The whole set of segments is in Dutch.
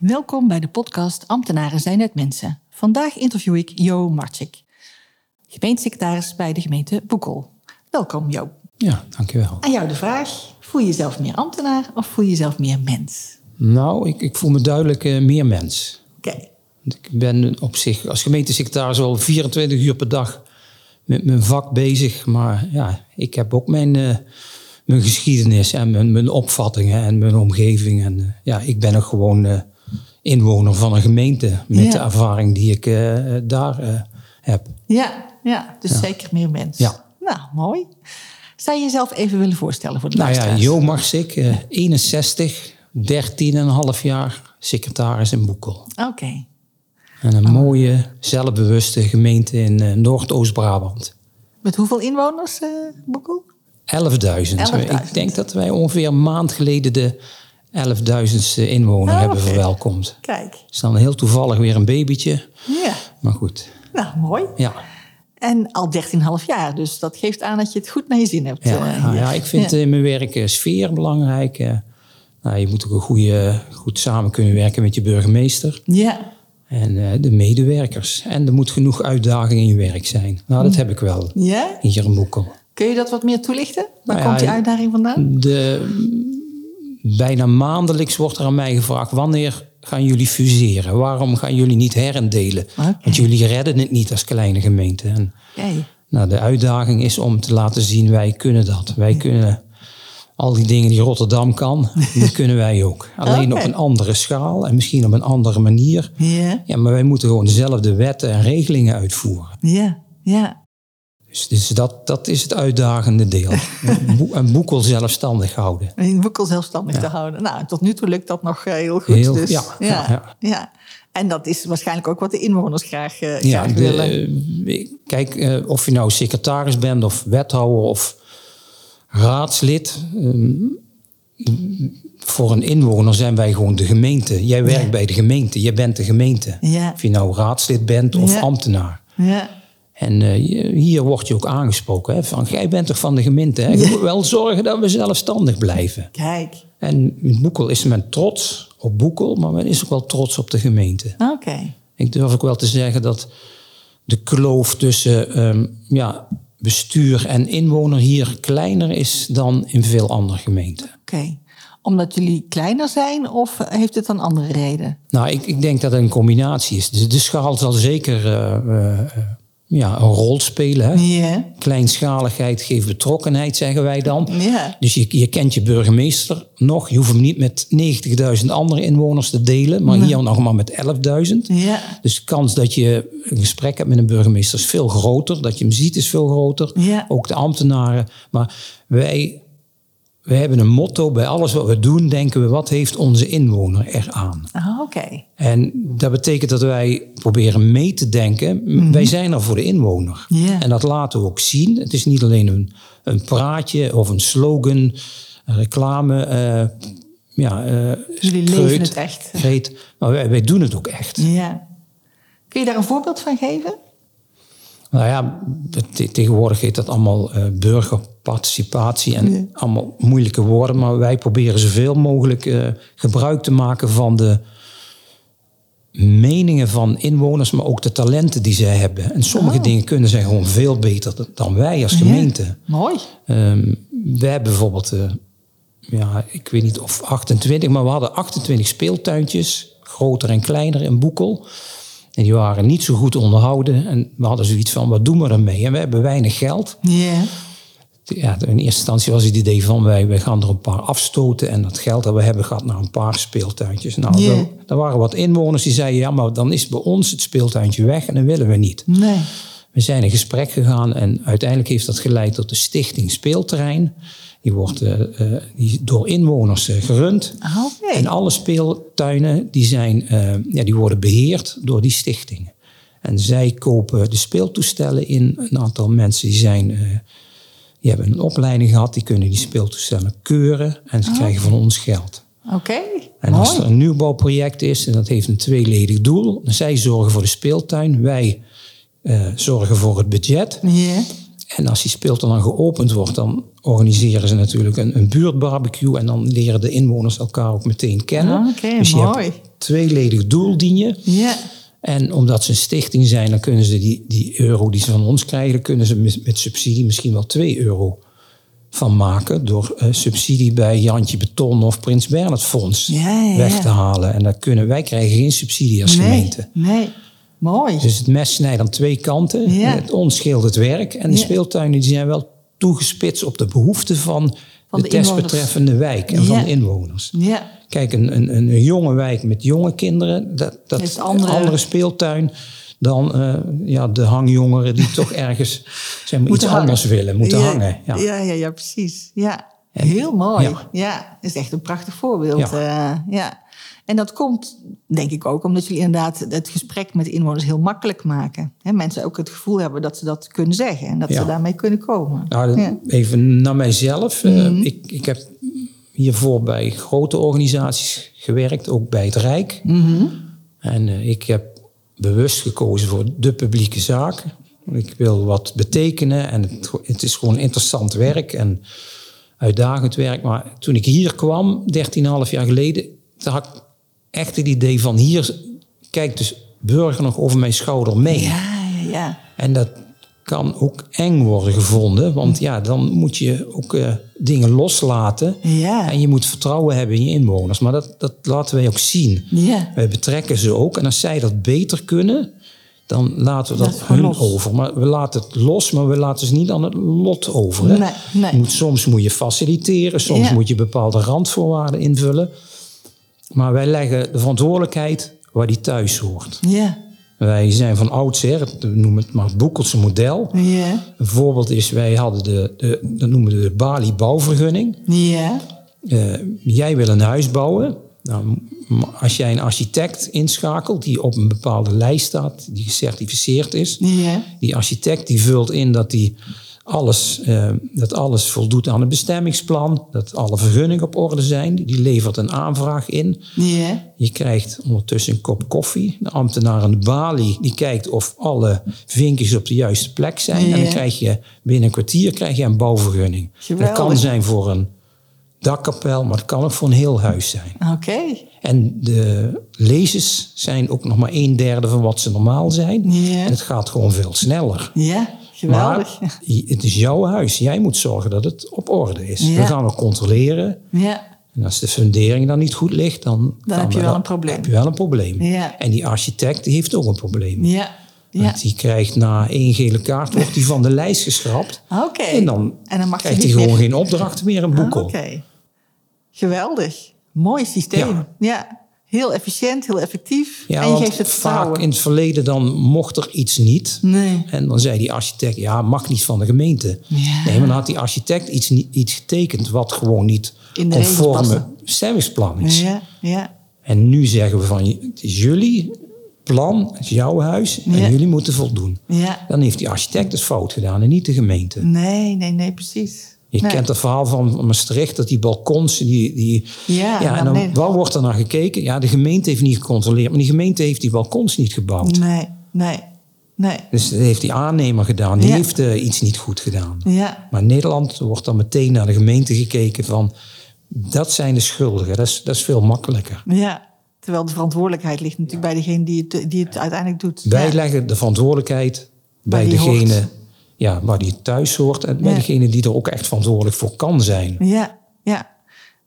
Welkom bij de podcast Ambtenaren zijn net mensen. Vandaag interview ik Jo Marcik, gemeentesecretaris bij de gemeente Boekel. Welkom Jo. Ja, dankjewel. Aan jou de vraag, voel je jezelf meer ambtenaar of voel je jezelf meer mens? Nou, ik, ik voel me duidelijk uh, meer mens. Oké. Ik ben op zich als gemeentesecretaris al 24 uur per dag met mijn vak bezig. Maar ja, ik heb ook mijn, uh, mijn geschiedenis en mijn, mijn opvattingen en mijn omgeving. En uh, ja, ik ben ook gewoon inwoner van een gemeente met Ja. de ervaring die ik daar heb. Ja, ja dus Ja. zeker meer mens. Ja. Nou, mooi. Zou je jezelf even willen voorstellen voor de Nou ja, luisteraars? Jo Marsik, eh 61, 13,5 jaar secretaris in Boekel. Oké. En een mooie, zelfbewuste gemeente in eh, Noordoost-Brabant. Met hoeveel inwoners, eh Boekel? 11.000. 11.000. Ik denk dat wij ongeveer een maand geleden de 11.000ste inwoner Oh, hebben verwelkomd. Kijk. is dan heel toevallig weer een babytje. Ja. Maar goed, Nou, mooi. ja. En al 13,5 jaar, dus dat geeft aan dat je het goed naar je zin hebt. Ja, eh, nou ja, ik vind Ja. in mijn werk eh, sfeer belangrijk. eh. nou, je moet ook een goede, goed samen kunnen werken met je burgemeester. Ja, En eh, de medewerkers. En er moet genoeg uitdaging in je werk zijn. Nou, dat heb ik wel ja. hier in Boekel. Kun je dat wat meer toelichten? Waar Nou komt die uitdaging vandaan? De, bijna maandelijks wordt er aan mij gevraagd: wanneer gaan jullie fuseren? Waarom gaan jullie niet herendelen? Want jullie redden het niet als kleine gemeente. En, nou, de uitdaging is om te laten zien: wij kunnen dat. Wij kunnen al die dingen die Rotterdam kan, die kunnen wij ook. Alleen op een andere schaal en misschien op een andere manier. Ja, maar wij moeten gewoon dezelfde wetten en regelingen uitvoeren. ja, ja. Dus, dus dat, dat is het uitdagende deel. Een boekel zelfstandig houden. Een boekel zelfstandig te houden. Nou, tot nu toe lukt dat nog eh, heel goed. Heel- dus, ja, ja, ja. En dat is waarschijnlijk ook wat de inwoners graag, eh, graag de- willen. kijk, eh, of je nou secretaris bent of wethouder of raadslid. ehm, voor een inwoner zijn wij gewoon de gemeente. Jij werkt bij de gemeente, jij bent de gemeente. Ja. Of je nou raadslid bent of Ja. ambtenaar. Ja, En eh, hier word je ook aangesproken. Hè, van, jij bent toch van de gemeente? Hè? Je moet wel zorgen dat we zelfstandig blijven. kijk. En in Boekel is men trots op Boekel, maar men is ook wel trots op de gemeente. Oké. Ik durf ook wel te zeggen dat de kloof tussen ehm, ja, bestuur en inwoner hier kleiner is dan in veel andere gemeenten. Oké. Omdat jullie kleiner zijn of heeft het een andere reden? Nou, ik, ik denk dat het een combinatie is. De, de schaal zal zeker eh, eh, ja, een rol spelen. Hè? Ja. Kleinschaligheid geeft betrokkenheid, zeggen wij dan. Dus je, je kent je burgemeester nog. Je hoeft hem niet met 90.000 andere inwoners te delen, maar hier nog maar met 11.000. Ja. Dus de kans dat je een gesprek hebt met een burgemeester is veel groter. Dat je hem ziet is veel groter. Ook de ambtenaren. Maar wij, wij hebben een motto bij alles wat we doen. Denken we, wat heeft onze inwoner eraan? Ah, Oké. En dat betekent dat wij proberen mee te denken. Wij zijn er voor de inwoner. En dat laten we ook zien. Het is niet alleen een, een praatje of een slogan, een reclame. eh, ja, eh, Jullie kreut, leven het echt. maar wij, wij doen het ook echt. Ja. Kun je daar een voorbeeld van geven? Nou ja, te- tegenwoordig heet dat allemaal eh, burgerparticipatie en allemaal moeilijke woorden. Maar wij proberen zoveel mogelijk eh, gebruik te maken van de meningen van inwoners, maar ook de talenten die zij hebben. En sommige Oh. dingen kunnen zij gewoon veel beter dan wij als gemeente. Mooi. Ehm, we hebben bijvoorbeeld, eh, ja, ik weet niet of 28, maar we hadden 28 speeltuintjes, groter en kleiner in Boekel. En die waren niet zo goed onderhouden. En we hadden zoiets van, wat doen we ermee? En we hebben weinig geld. Ja. Ja, in eerste instantie was het idee van, wij, wij gaan er een paar afstoten. En dat geld dat we hebben gaat naar een paar speeltuintjes. Nou, er, er waren wat inwoners die zeiden, ja, maar dan is bij ons het speeltuintje weg en dat willen we niet. Nee. We zijn in gesprek gegaan en uiteindelijk heeft dat geleid tot de stichting Speelterrein. Die wordt uh, uh, die door inwoners uh, gerund. Okay. En alle speeltuinen die zijn, ja, die worden beheerd door die stichtingen. En zij kopen de speeltoestellen in. Een aantal mensen die zijn, die hebben een opleiding gehad, die kunnen die speeltoestellen keuren en ze oh. krijgen van ons geld. Oké. Okay. En als er een nieuwbouwproject is en dat heeft een tweeledig doel, zij zorgen voor de speeltuin, wij zorgen voor het budget. Yeah. En als die speeltuin dan geopend wordt, dan organiseren ze natuurlijk een, een buurtbarbecue. En dan leren de inwoners elkaar ook meteen kennen. Ah, dus je mooi. hebt tweeledig doel dien je. Ja. En omdat ze een stichting zijn, dan kunnen ze die, die euro die ze van ons krijgen, kunnen ze met, met subsidie misschien wel 2 euro van maken. Door uh, subsidie bij Jantje Beton of Prins Bernhard Fonds Ja, ja, weg te halen. En dat kunnen, wij krijgen geen subsidie als nee, gemeente. Nee, mooi. Dus het mes snijdt aan twee kanten. Het ons scheelt het werk. En de speeltuinen die zijn wel toegespitst op de behoeften van, Van de, de desbetreffende wijk en van Ja. de inwoners. ja. Kijk, een, een, een, jonge wijk met jonge kinderen, dat, dat Heeft een andere- andere... speeltuin dan eh, ja, de hangjongeren die toch ergens zeg maar, iets hangen. anders willen, moeten ja, hangen. Ja. Ja, ja, ja, precies. Ja, heel mooi. Ja. dat is echt een prachtig voorbeeld. Ja. Ja. En dat komt, denk ik ook, omdat jullie inderdaad het gesprek met inwoners heel makkelijk maken. Hè, mensen ook het gevoel hebben dat ze dat kunnen zeggen en dat Ja. ze daarmee kunnen komen. Nou, Ja. even naar mijzelf. Eh, Mhm. ik, ik heb hiervoor bij grote organisaties gewerkt, ook bij het Rijk. Mhm. En eh, ik heb bewust gekozen voor de publieke zaken. Ik wil wat betekenen en het, het is gewoon interessant werk en uitdagend werk. Maar toen ik hier kwam, 13,5 jaar geleden, had ik echt het idee van hier kijkt dus burger nog over mijn schouder mee. Ja, ja, ja. En dat kan ook eng worden gevonden, want ja, dan moet je ook eh, dingen loslaten. Ja. En je moet vertrouwen hebben in je inwoners. Maar dat, dat laten wij ook zien. Ja. Wij betrekken ze ook. En als zij dat beter kunnen, dan laten we dat hun los. over. Maar we laten het los, maar we laten ze niet aan het lot over. Hè? Nee, nee. Je moet, soms moet je faciliteren, soms Ja. moet je bepaalde randvoorwaarden invullen. Maar wij leggen de verantwoordelijkheid waar die thuis hoort. Ja. Wij zijn van oudsher, noemen het maar het Boekelse model. Ja. Een voorbeeld is, wij hadden de, de dat noemen we de Bali bouwvergunning. Ja. Eh, jij wil een huis bouwen. Nou, als jij een architect inschakelt die op een bepaalde lijst staat, die gecertificeerd is, Ja. die architect die vult in dat, die alles, eh, dat alles voldoet aan het bestemmingsplan, dat alle vergunningen op orde zijn. Die levert een aanvraag in. Je krijgt ondertussen een kop koffie. De ambtenaar aan de balie die kijkt of alle vinkjes op de juiste plek zijn. En dan krijg je binnen een kwartier krijg je een bouwvergunning. Dat kan zijn voor een dakkapel, maar het kan ook voor een heel huis zijn. Oké. En de lezers zijn ook nog maar een derde van wat ze normaal zijn. En het gaat gewoon veel sneller. Ja. Geweldig. Maar het is jouw huis. Jij moet zorgen dat het op orde is. Ja. We gaan ook controleren. Ja. En als de fundering dan niet goed ligt, dan, heb je wel een probleem. heb je wel een probleem. Ja. En die architect die heeft ook een probleem. Ja. Ja. Want die krijgt na één gele kaart, wordt die van de lijst geschrapt. Oké. En dan, En dan mag je krijgt hij gewoon meer- geen opdrachten meer in boekel. Oké. Geweldig. Mooi systeem. Ja. Ja. Heel efficiënt, heel effectief. Ja, en je geeft het vaak in het verleden dan mocht er iets niet. Nee. En dan zei die architect, ja, mag niet van de gemeente. Ja. Nee, maar dan had die architect iets, iets getekend wat gewoon niet In conforme bestemmingsplan is. Ja, ja. En nu zeggen we van, het is jullie plan, het is jouw huis en Ja. jullie moeten voldoen. Ja. Dan heeft die architect het fout gedaan en niet de gemeente. Nee, nee, nee, precies. Je Nee. kent het verhaal van Maastricht, dat die balkons, die... die Ja, ja en dan, nee. waar wordt er naar gekeken? Ja, de gemeente heeft niet gecontroleerd, maar die gemeente heeft die balkons niet gebouwd. Nee, nee, nee. Dus dat heeft die aannemer gedaan, die Ja. heeft eh, iets niet goed gedaan. Ja, Maar in Nederland wordt dan meteen naar de gemeente gekeken van... dat zijn de schuldigen, dat is, dat is veel makkelijker. ja. Terwijl de verantwoordelijkheid ligt natuurlijk bij degene die het, die het uiteindelijk doet. Wij leggen de verantwoordelijkheid bij degene hoort. Ja, waar die thuis hoort... en bij Ja. degene die er ook echt verantwoordelijk voor kan zijn. Ja, ja.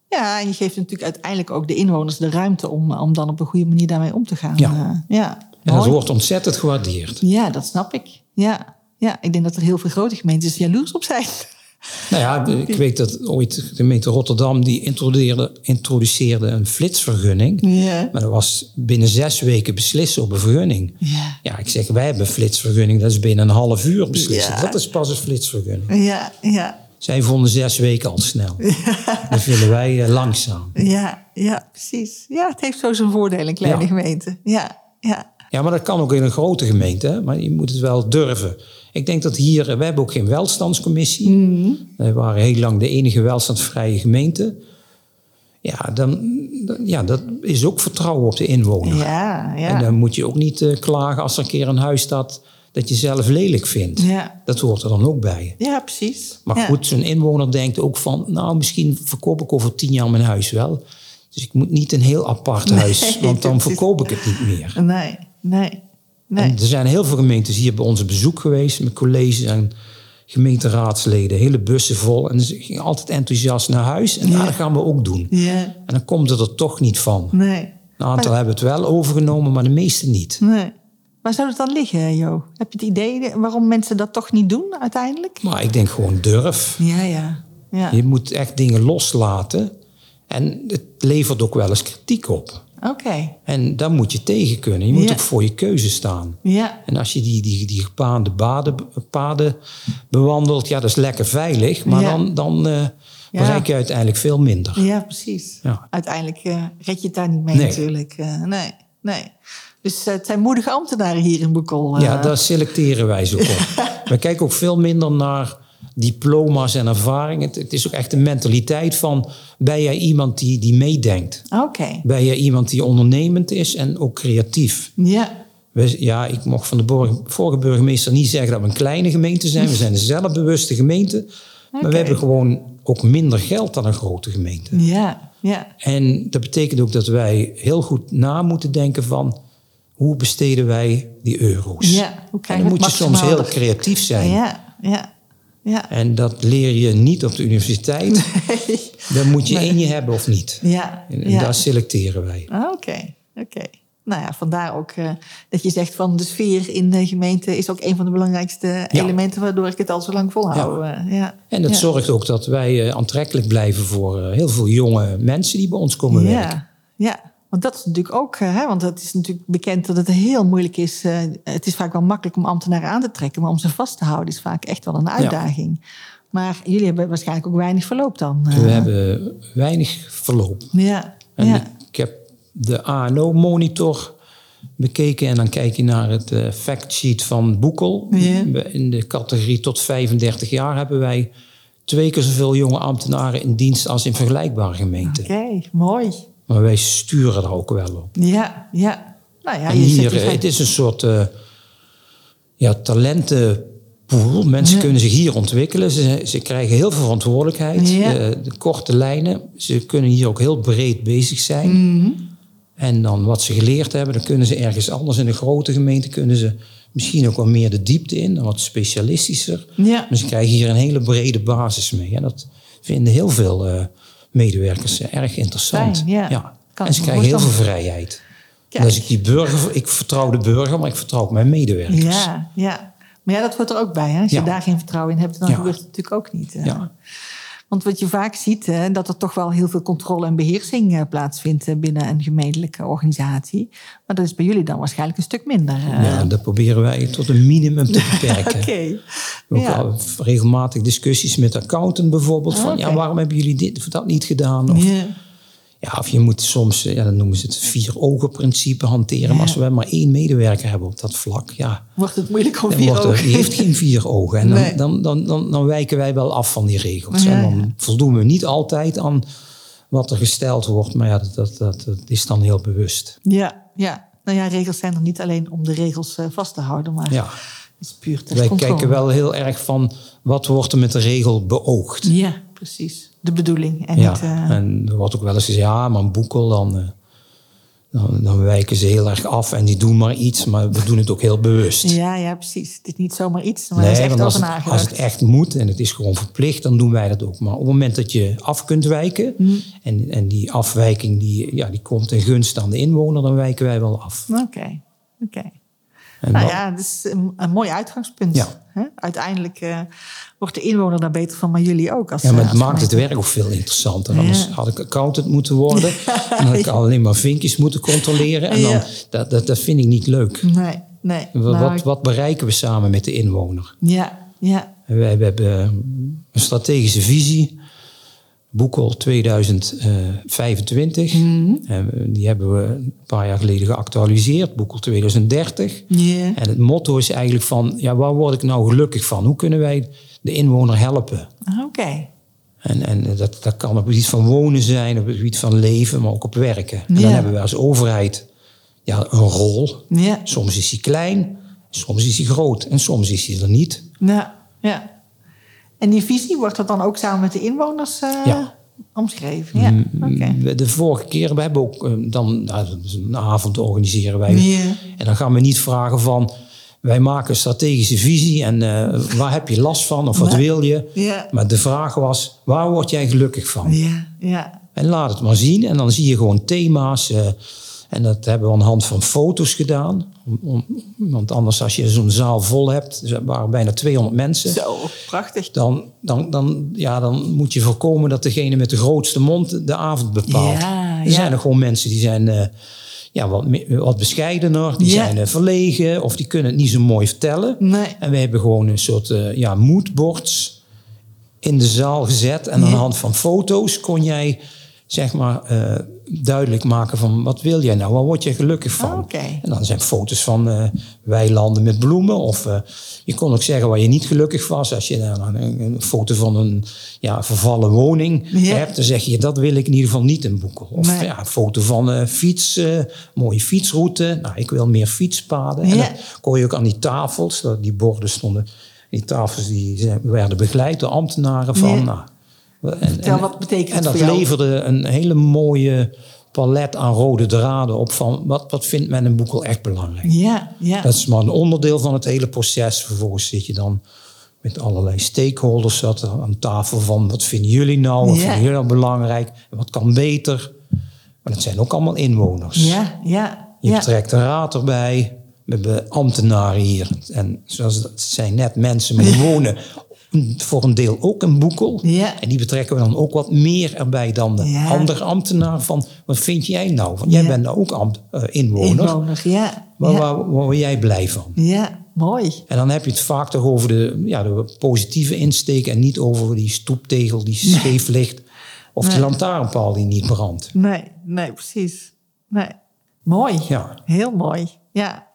Ja, en je geeft natuurlijk uiteindelijk ook de inwoners de ruimte om, om dan op een goede manier daarmee om te gaan. Ja. Eh, ja. En dat wordt ontzettend gewaardeerd. Ja, dat snap ik. Ja. ja, ik denk dat er heel veel grote gemeentes jaloers op zijn. Nou ja, ik weet dat ooit de gemeente Rotterdam die introduceerde, introduceerde een flitsvergunning. Ja. Maar dat was binnen zes weken beslissen op een vergunning. Ja. Ja, ik zeg, wij hebben een flitsvergunning, dat is binnen een half uur beslissen. Ja. Dat is pas een flitsvergunning. Ja, ja, Zij vonden zes weken al snel. Dat vinden wij eh, langzaam. ja, ja, precies. Ja, het heeft zo zijn voordelen, een kleine Ja. gemeente. Ja, ja. Ja, maar dat kan ook in een grote gemeente, hè? maar je moet het wel durven. Ik denk dat hier, we hebben ook geen welstandscommissie. Mhm. We waren heel lang de enige welstandsvrije gemeente. Ja, dan, dan- ja, dat is ook vertrouwen op de inwoner. Ja, En ja. dan moet je ook niet eh, klagen als er een keer een huis staat dat je zelf lelijk vindt. Ja, Dat hoort er dan ook bij. ja precies. Maar Ja. goed, zo'n inwoner denkt ook van, nou misschien verkoop ik over tien jaar mijn huis wel. Dus ik moet niet een heel apart huis, want dan verkoop ik het niet meer. Nee, nee, nee. En er zijn heel veel gemeentes hier bij ons op bezoek geweest met colleges en gemeenteraadsleden, hele bussen vol. En ze gingen altijd enthousiast naar huis. En ja. dat gaan we ook doen. Ja, En dan komt het er toch niet van. nee, Een aantal hebben het wel overgenomen, maar de meeste niet. nee. Waar zou het dan liggen, Jo? Heb je het idee waarom mensen dat toch niet doen uiteindelijk? Maar ik denk gewoon durf. Ja, ja. Ja, Je moet echt dingen loslaten. En het levert ook wel eens kritiek op. oké. En daar moet je tegen kunnen. Je moet Ja. ook voor je keuze staan. Ja, En als je die, die, die gepaande baden, paden bewandelt, ja, dat is lekker veilig. Maar Ja. dan, dan eh, bereik je uiteindelijk veel minder. ja, precies. Ja. Uiteindelijk eh, red je het daar niet mee Nee. natuurlijk. Eh, nee, nee. Dus eh, het zijn moedige ambtenaren hier in Boekel. eh. Ja, daar selecteren wij ze op. We kijken ook veel minder naar diploma's en ervaringen. Het, het is ook echt een mentaliteit van... ben jij iemand die, die meedenkt? Oké, Ben jij iemand die ondernemend is en ook creatief? ja. We- ja, ik mocht van de borg- vorige burgemeester niet zeggen dat we een kleine gemeente zijn. We zijn een zelfbewuste gemeente. Maar we hebben gewoon ook minder geld dan een grote gemeente. Ja, ja. En dat betekent ook dat wij heel goed na moeten denken van... hoe besteden wij die euro's? Ja, hoe en dan moet je soms heel creatief zijn. Ja, ja, ja. En dat leer je niet op de universiteit. Dat moet je in je hebben of niet. Ja, En, en ja. daar selecteren wij. Ah, Oké, oké. Nou ja, vandaar ook eh, dat je zegt van de sfeer in de gemeente is ook een van de belangrijkste elementen waardoor ik het al zo lang volhoud. Ja. ja. En dat ja. zorgt ook dat wij eh, aantrekkelijk blijven voor eh, heel veel jonge mensen die bij ons komen werken. Ja. Want dat is natuurlijk ook, eh, hè, want het is natuurlijk bekend dat het heel moeilijk is. eh, het is vaak wel makkelijk om ambtenaren aan te trekken, maar om ze vast te houden is vaak echt wel een uitdaging. Maar jullie hebben waarschijnlijk ook weinig verloop dan. eh. We hebben weinig verloop. Ja, En ja. ik heb de ANO-monitor bekeken en dan kijk je naar het eh, factsheet van Boekel. Ja. In de categorie tot 35 jaar hebben wij twee keer zoveel jonge ambtenaren in dienst als in vergelijkbare gemeenten. Oké, mooi. Maar wij sturen daar ook wel op. Ja, ja. Nou ja, je hier, vrij- het is een soort eh, ja, talentenpool. Mensen Ja. kunnen zich hier ontwikkelen. Ze, ze krijgen heel veel verantwoordelijkheid. Ja. Eh, de korte lijnen. Ze kunnen hier ook heel breed bezig zijn. Mhm. En dan wat ze geleerd hebben, dan kunnen ze ergens anders in een grote gemeente kunnen ze misschien ook wel meer de diepte in, wat specialistischer. Ja. Maar ze krijgen hier een hele brede basis mee. En dat vinden heel veel eh, medewerkers erg interessant. Fijn, ja. En ze krijgen heel veel vrijheid. En als ik die burger, ik vertrouw de burger, maar ik vertrouw ook mijn medewerkers. Ja, ja. Maar ja, dat hoort er ook bij. Hè? Als je Ja. daar geen vertrouwen in hebt, dan Ja. gebeurt het natuurlijk ook niet. hè. Ja. Want wat je vaak ziet, hè, dat er toch wel heel veel controle en beheersing eh, plaatsvindt eh, binnen een gemeentelijke organisatie. Maar dat is bij jullie dan waarschijnlijk een stuk minder. eh. Ja, dat proberen wij tot een minimum te beperken. Oké. Ook Ja. regelmatig discussies met accountant bijvoorbeeld. Van Oké. ja, waarom hebben jullie dit of dat niet gedaan? Of, Ja. Ja, of je moet soms, eh, ja, dan noemen ze het vier ogen principe hanteren. Maar als we maar één medewerker hebben op dat vlak, ja, Wordt het moeilijk om vier wordt er- ogen? die heeft geen vier ogen. En dan, Nee. dan, dan, dan, dan wijken wij wel af van die regels. Ja, En dan voldoen we niet altijd aan wat er gesteld wordt. Maar ja, dat, dat, dat, dat is dan heel bewust. Ja, ja. Nou ja, regels zijn er niet alleen om de regels eh, vast te houden, maar Ja. Is puur ter Wij controle. kijken wel heel erg van wat wordt er met de regel beoogd. Ja, precies. De bedoeling. En Ja, niet, eh, en er wordt ook wel eens gezegd, ja, maar een boekel, dan, eh, dan, dan wijken ze heel erg af en die doen maar iets, maar we doen het ook heel bewust. ja, ja, precies. Het is niet zomaar iets, maar is echt als het, als het echt moet en het is gewoon verplicht, dan doen wij dat ook. Maar op het moment dat je af kunt wijken Hm. en, en die afwijking die, ja, die komt ten gunste aan de inwoner, dan wijken wij wel af. Oké, oké. En nou ja, dat is een, een mooi uitgangspunt. Ja. Hè? Uiteindelijk eh, wordt de inwoner daar beter van, maar jullie ook. Als, Ja, maar eh, het als maakt het werk ook veel interessanter. Anders Ja. had ik accountant moeten worden. En had ik alleen maar vinkjes moeten controleren. En dan, dat, dat, dat vind ik niet leuk. Nee, nee. Wat, Nou, wat, wat bereiken we samen met de inwoner? Ja, ja. We hebben een strategische visie. Boekel 2025. Mhm. En we- die hebben we een paar jaar geleden geactualiseerd. Boekel 2030. Ja. En het motto is eigenlijk van... Ja, waar word ik nou gelukkig van? Hoe kunnen wij de inwoner helpen? Oké. En, en dat, dat kan op het gebied van wonen zijn, op het gebied van leven, maar ook op werken. En dan hebben we als overheid ja, een rol. Soms is die klein, soms is die groot en soms is die er niet. Ja, ja. En die visie, wordt dat dan ook samen met de inwoners Ja. omschreven? Ja, oké. Mm, De vorige keer, we hebben ook eh, dan nou, een avond organiseren wij. En dan gaan we niet vragen van, wij maken een strategische visie en eh, waar heb je last van of wat wil je? Maar de vraag was, waar word jij gelukkig van? Ja, ja. En laat het maar zien. En dan zie je gewoon thema's. en dat hebben we aan de hand van foto's gedaan. Om, om- want anders, als je zo'n zaal vol hebt, er waren bijna 200 mensen. Zo, prachtig. Dan, dan, dan, ja, dan moet je voorkomen dat degene met de grootste mond de avond bepaalt. Ja, er ja. zijn er gewoon mensen die zijn eh, ja, wat, wat bescheidener. Die Ja. zijn eh, verlegen of die kunnen het niet zo mooi vertellen. Nee. En we hebben gewoon een soort eh ja, moodboards in de zaal gezet. En aan de hand van foto's kon jij zeg maar duidelijk maken van wat wil jij nou? Waar word je gelukkig van? Ah. En dan zijn foto's van eh, weilanden met bloemen. Of eh, je kon ook zeggen waar je niet gelukkig was. Als je een, een foto van een ja, vervallen woning Ja. hebt, dan zeg je dat wil ik in ieder geval niet in boeken. Of Nee. ja, een foto van een fiets, eh, mooie fietsroute. Nou, ik wil meer fietspaden. En dan kon je ook aan die tafels, die borden stonden, die tafels die werden begeleid door ambtenaren van. Ja. Nou, en, Vertel, wat betekent en het dat voor jou? leverde een hele mooie palet aan rode draden op van wat, wat vindt men in Boekel echt belangrijk. Ja, ja. Dat is maar een onderdeel van het hele proces. Vervolgens zit je dan met allerlei stakeholders zat er aan tafel van wat vinden jullie nou, wat Ja. vinden jullie nou belangrijk, wat kan beter. Maar dat zijn ook allemaal inwoners. ja, ja. Je ja. betrekt de raad erbij. We hebben ambtenaren hier. En zoals het zijn net mensen, die wonen voor een deel ook in Boekel. Ja. En die betrekken we dan ook wat meer erbij dan de Ja. andere ambtenaar. Van, wat vind jij nou? Want jij Ja. bent nou ook ambt, eh, inwoner. Inwoner, ja. Waar, ja. waar, waar word jij blij van? Ja, mooi. En dan heb je het vaak toch over de, ja, de positieve insteek... en niet over die stoeptegel die scheef ligt... of die lantaarnpaal die niet brandt. Nee, nee, precies. Nee. Mooi. Ja. Heel mooi. Ja.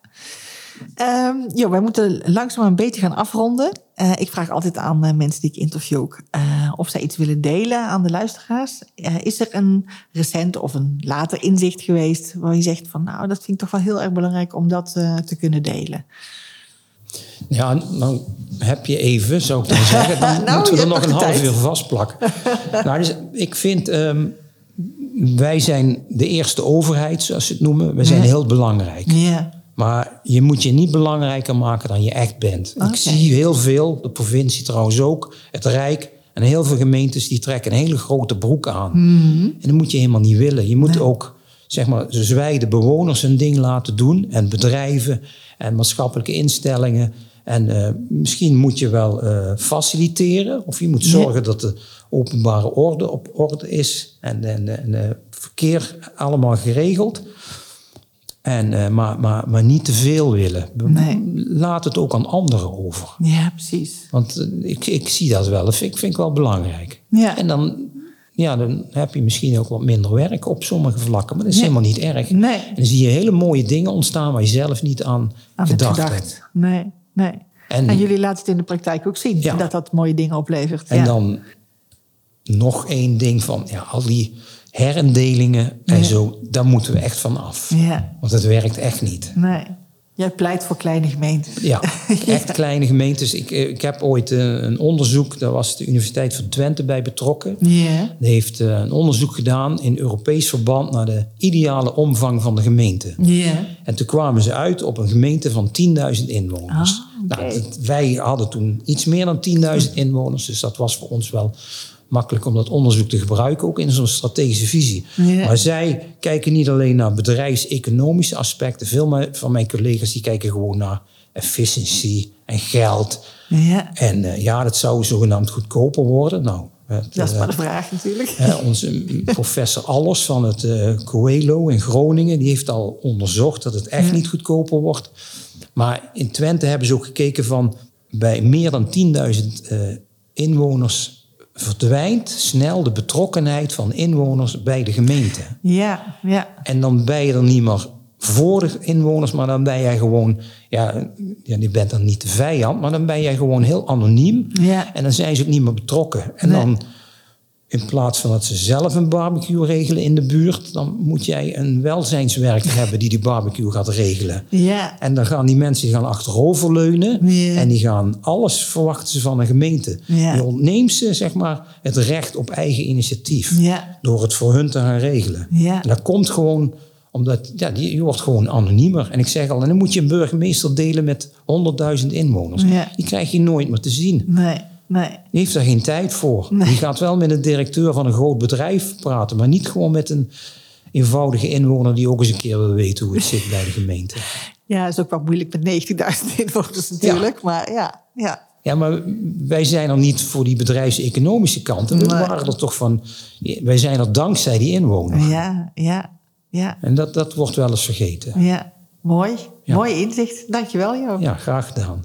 Ehm joh, wij moeten langzaam een beetje gaan afronden. Eh, ik vraag altijd aan eh, mensen die ik interview ook, eh, of zij iets willen delen aan de luisteraars. Is er een recent of een later inzicht geweest waar je zegt van nou, dat vind ik toch wel heel erg belangrijk om dat te kunnen delen? Ja, dan heb je even, zou ik dan zeggen. Dan Nou, moeten we er nog een half tijd. uur vastplakken. nou, dus ik vind, ehm, wij zijn de eerste overheid, zoals ze het noemen. We zijn heel belangrijk. Ja. Maar je moet je niet belangrijker maken dan je echt bent. Ik zie heel veel, de provincie trouwens ook, het Rijk... en heel veel gemeentes die trekken een hele grote broek aan. En dat moet je helemaal niet willen. Je moet ook, zeg maar, zoals wij de bewoners hun ding laten doen... en bedrijven en maatschappelijke instellingen... En eh, misschien moet je wel eh, faciliteren... of je moet zorgen dat de openbare orde op orde is... en, en, en eh, verkeer allemaal geregeld... En, eh, maar, maar, maar niet te veel willen. Nee. Laat het ook aan anderen over. ja, precies. Want eh, ik, ik zie dat wel. Dat vind ik, vind ik wel belangrijk. Ja. En dan, ja, dan heb je misschien ook wat minder werk op sommige vlakken. Maar dat is helemaal niet erg. Nee. En dan zie je hele mooie dingen ontstaan waar je zelf niet aan, gedacht gedacht. hebt. Nee, nee. En- En, jullie laten het in de praktijk ook zien, Ja. dat dat mooie dingen oplevert. En ja. dan nog één ding van ja, al die herindelingen en Ja. zo, daar moeten we echt van af. Ja, Want het werkt echt niet. nee. Jij pleit voor kleine gemeentes. Ja, echt kleine gemeentes. Ik, eh, ik heb ooit eh, een onderzoek, daar was de Universiteit van Twente bij betrokken. Ja. Die heeft eh, een onderzoek gedaan in Europees verband naar de ideale omvang van de gemeente. Ja. En toen kwamen ze uit op een gemeente van 10.000 inwoners. Ah, nou, wij hadden toen iets meer dan 10.000 inwoners, dus dat was voor ons wel makkelijk om dat onderzoek te gebruiken, ook in zo'n strategische visie. Ja. Maar zij kijken niet alleen naar bedrijfseconomische aspecten. Veel van mijn collega's die kijken gewoon naar efficiëntie en geld. Ja, En eh, ja, dat zou zogenaamd goedkoper worden. Nou, het, dat is eh, maar de vraag natuurlijk. Hè, onze professor Allers van het eh Coelho in Groningen, die heeft al onderzocht dat het echt Ja. niet goedkoper wordt. Maar in Twente hebben ze ook gekeken van bij meer dan 10.000 eh, inwoners verdwijnt snel de betrokkenheid van inwoners bij de gemeente. Ja, ja, En dan ben je er niet meer voor de inwoners, maar dan ben jij gewoon, ja, ja, je bent dan niet de vijand, maar dan ben jij gewoon heel anoniem. ja. En dan zijn ze ook niet meer betrokken. En Nee. dan, in plaats van dat ze zelf een barbecue regelen in de buurt, dan moet jij een welzijnswerker hebben die die barbecue gaat regelen. Ja, En dan gaan die mensen gaan achteroverleunen Ja. en die gaan alles verwachten ze van een gemeente. Ja. Je ontneemt ze zeg maar, het recht op eigen initiatief ja, door het voor hun te gaan regelen. Ja. En dat komt gewoon omdat ja, die, je wordt gewoon anoniemer. En ik zeg al, en dan moet je een burgemeester delen met 100.000 inwoners. Ja. Die krijg je nooit meer te zien. nee, nee. Die heeft daar geen tijd voor. Nee. Die gaat wel met een directeur van een groot bedrijf praten, maar niet gewoon met een eenvoudige inwoner die ook eens een keer wil weten hoe het zit bij de gemeente. Ja, is ook wel moeilijk met 90.000 inwoners natuurlijk. Maar ja, ja. Ja, maar wij zijn er niet voor die bedrijfseconomische kant. En we Nee. waren er toch van, wij zijn er dankzij die inwoner. Ja, ja, ja, En dat, dat wordt wel eens vergeten. ja. Mooi. Ja. Mooi inzicht. Dankjewel, Jo. Ja, graag gedaan.